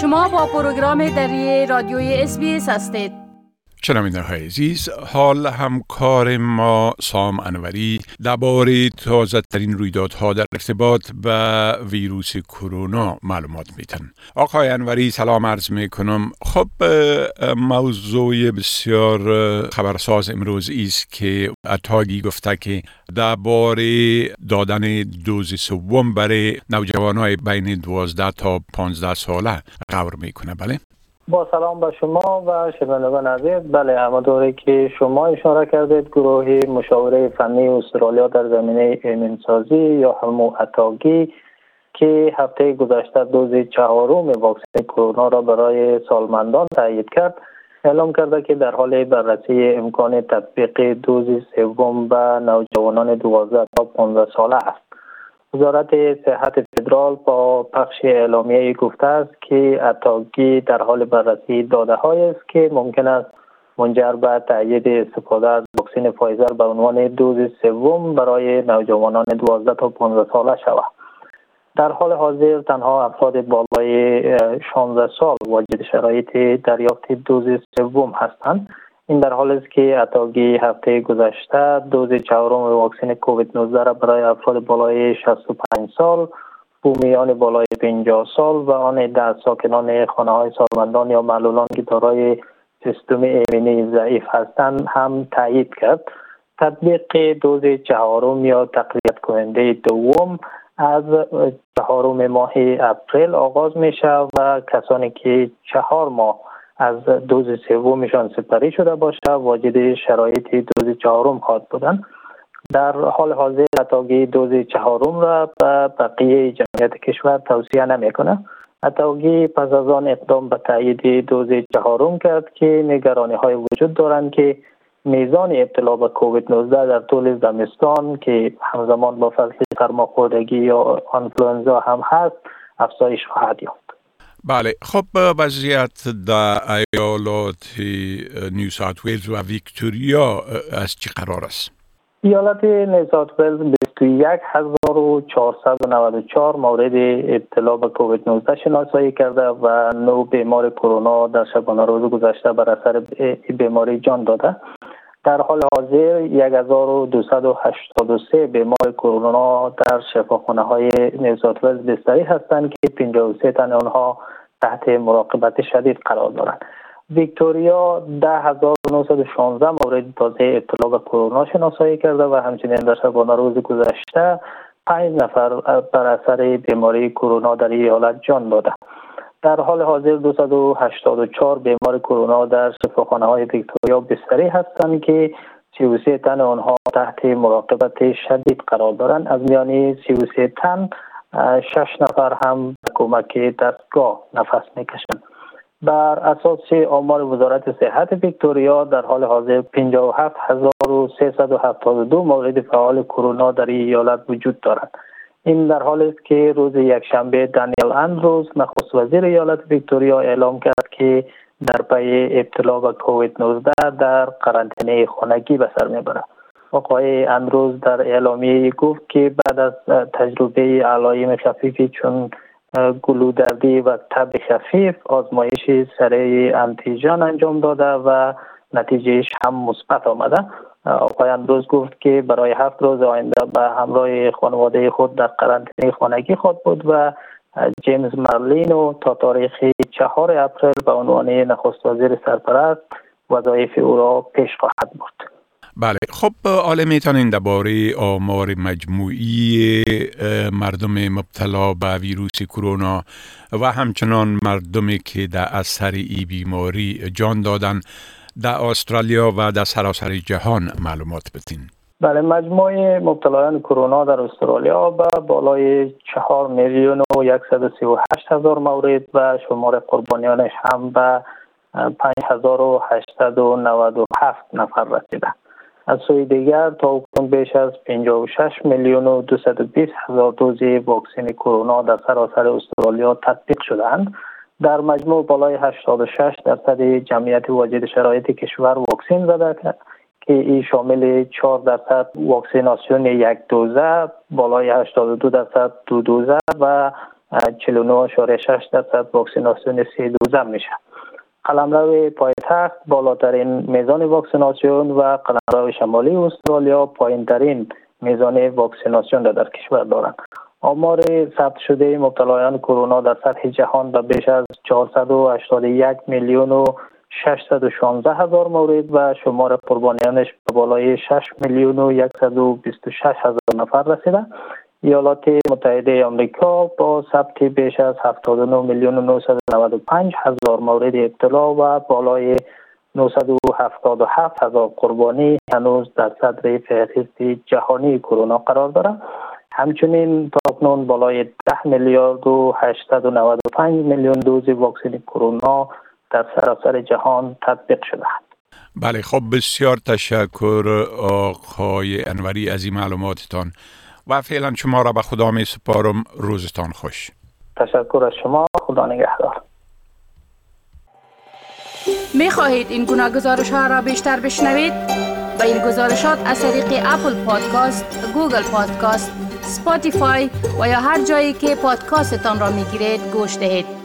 شما با پروگرام دری رادیوی SBS هستید. شنونده های عزیز. حال همکار ما سام انوری. درباره تازه ترین رویدادها در ارتباط به ویروس کرونا معلومات میتن آقای انوری سلام عرض می‌کنم. خب موضوع بسیار خبرساز امروز است که ATAGI گفته که درباره دادن دوز سوم برای نوجوانای بین 12 تا 15 ساله غور می‌کنه. بله؟ با سلام به شما و شنوندگان عزیز بله همانطوری که شما اشاره کردید گروه مشاوره فنی استرالیا در زمینه ایمنسازی یا همو اتاگی که هفته گذشته دوز چهارم واکسن کرونا را برای سالمندان تایید کرد. اعلام کرده که در حال بررسی امکان تطبیق دوز سوم به نوجوانان 12 تا 15 ساله است. وزارت صحت فدرال با پخش اعلامیه گفته است که ATAGI در حال بررسی داده های است که ممکن است منجر به تایید استفاده از واکسن فایزر به عنوان دوز سوم برای نوجوانان 12 تا 15 ساله شود. در حال حاضر تنها افراد بالای 16 سال واجد شرایط دریافت دوز سوم هستند. این در حال است که ATAGI هفته گذشته دوز چهارم واکسن کووید 19 را برای افراد بالای 65 سال بومیان بالای 50 سال و آن ده ساکنان خانه های سالمندان یا معلولان که دارای سیستم ایمنی ضعیف هستند هم تایید کرد. تطبیق دوز چهارم یا تقویت کننده دوم از چهارم ماه اپریل آغاز می و کسانی که چهار ماه از دوز سومشان سپری شده باشه واجد شرایط دوز چهارم خواهد بودن. در حال حاضر اتاگی دوز چهارم را به بقیه جمعیت کشور توصیه نمی‌کنه اتاگی پس از آن اقدام به تایید دوز چهارم کرد که نگرانی های وجود دارند که میزان ابتلا به کووید 19 در طول زمستان که همزمان با فصل سرماخوردگی یا آنفلوانزا هم هست افزایش خواهد یافت بله خب وضعیت در ایالات نیو ساوت ویلز و ویکتوریا از چی قرار است؟ ایالت نیو ساوت ویلز 21494 مورد ابتلا به کووید 19 شناسایی کرده و نو بیمار کرونا در شبانه روز گذشته بر اثر بیماری جان داده. در حال حاضر 1283 بیمار کرونا در شفاخانه های نیوزات ولز بستری هستند که 53 تن آنها تحت مراقبت شدید قرار دارند. ویکتوریا 10916 مورد تازه اطلاع به کرونا شناسایی کرده و همچنین در شبانه روز گذشته پنج نفر بر اثر بیماری کرونا در ایالت جان داده در حال حاضر 284 بیمار کرونا در شفاخانه های ویکتوریا بستری هستند که 33 تن آنها تحت مراقبت شدید قرار دارند. از میان 33 تن شش نفر هم کمک دستگاه نفس می‌کشند. بر اساس آمار وزارت صحت ویکتوریا در حال حاضر 57372 مورد فعال کرونا در ایالت وجود دارد. این در حال است که روز یکشنبه دانیل اندروز نخست وزیر ایالت ویکتوریا اعلام کرد که در پی ابتلا به کووید 19 در قرنطینه خانگی به سر می‌برد. آقای اندروز در اعلامیه گفت که بعد از تجربه علایم خفیفی چون گلودردی و تب خفیف آزمایش سریع انتیجان انجام داده و نتیجهش هم مثبت آمده. آقای اندروز گفت که برای هفت روز آینده به همراه خانواده خود در قرنطینه خانگی خود بود و جیمز مرلین تا تاریخ چهار اپریل به عنوان نخست وزیر سرپرست وظایف او را پیش خواهد برد. بله. خب حالا می‌تونین درباره آمار مجموعی مردم مبتلا به ویروس کرونا و همچنان مردمی که در اثر ای بیماری جان دادن در استرالیا و در سراسر جهان معلومات بدین. بله مجموع مبتلایان کرونا در استرالیا به بالای چهار میلیون و یکصد و هشت هزار مورد و شمار قربانیانش هم به پنج هزار و هشتد و نود و هفت نفر رسیده. از سوی دیگر تا اکنون بیش از 56 میلیون و 220 هزار دوز واکسن کرونا در سراسر استرالیا تطبیق شدند در مجموع بالای 86 درصد جمعیت واجد شرایط کشور واکسن زده که این شامل 4 درصد واکسیناسیون یک دوزه بالای 82 درصد دو دوزه و 49.6 درصد واکسیناسیون سی دوزم میشه. قلمرو پایتخت بالاترین میزان واکسیناسیون و قلمرو شمالی استرالیا پایین ترین میزان واکسیناسیون را در کشور دارند. آمار ثبت شده مبتلایان کرونا در سطح جهان به بیش از 481 میلیون و 616 هزار مورد و شمار قربانیانش به بالای 6 میلیون و 126 هزار نفر رسیده. ایالات متحده آمریکا با ثبت بیش از 79 میلیون و 995 هزار مورد ابتلا و بالای 977 هزار قربانی هنوز در صدر فهرست جهانی کرونا قرار دارد همچنین تاکنون بالای 10 میلیارد و 895 میلیون دوز واکسن کرونا در سراسر جهان تطبیق شده است. بله خب بسیار تشکر آقای انوری از این معلوماتتان. و فعلا شما را به خدا می سپارم روزتان خوش تشکر از شما خدا نگهدار می خواهید این گونه گزارش ها را بیشتر بشنوید؟ با این گزارشات از طریق Apple Podcast، Google Podcast، Spotify و یا هر جایی که پادکاستتان را می گیرید گوش دهید.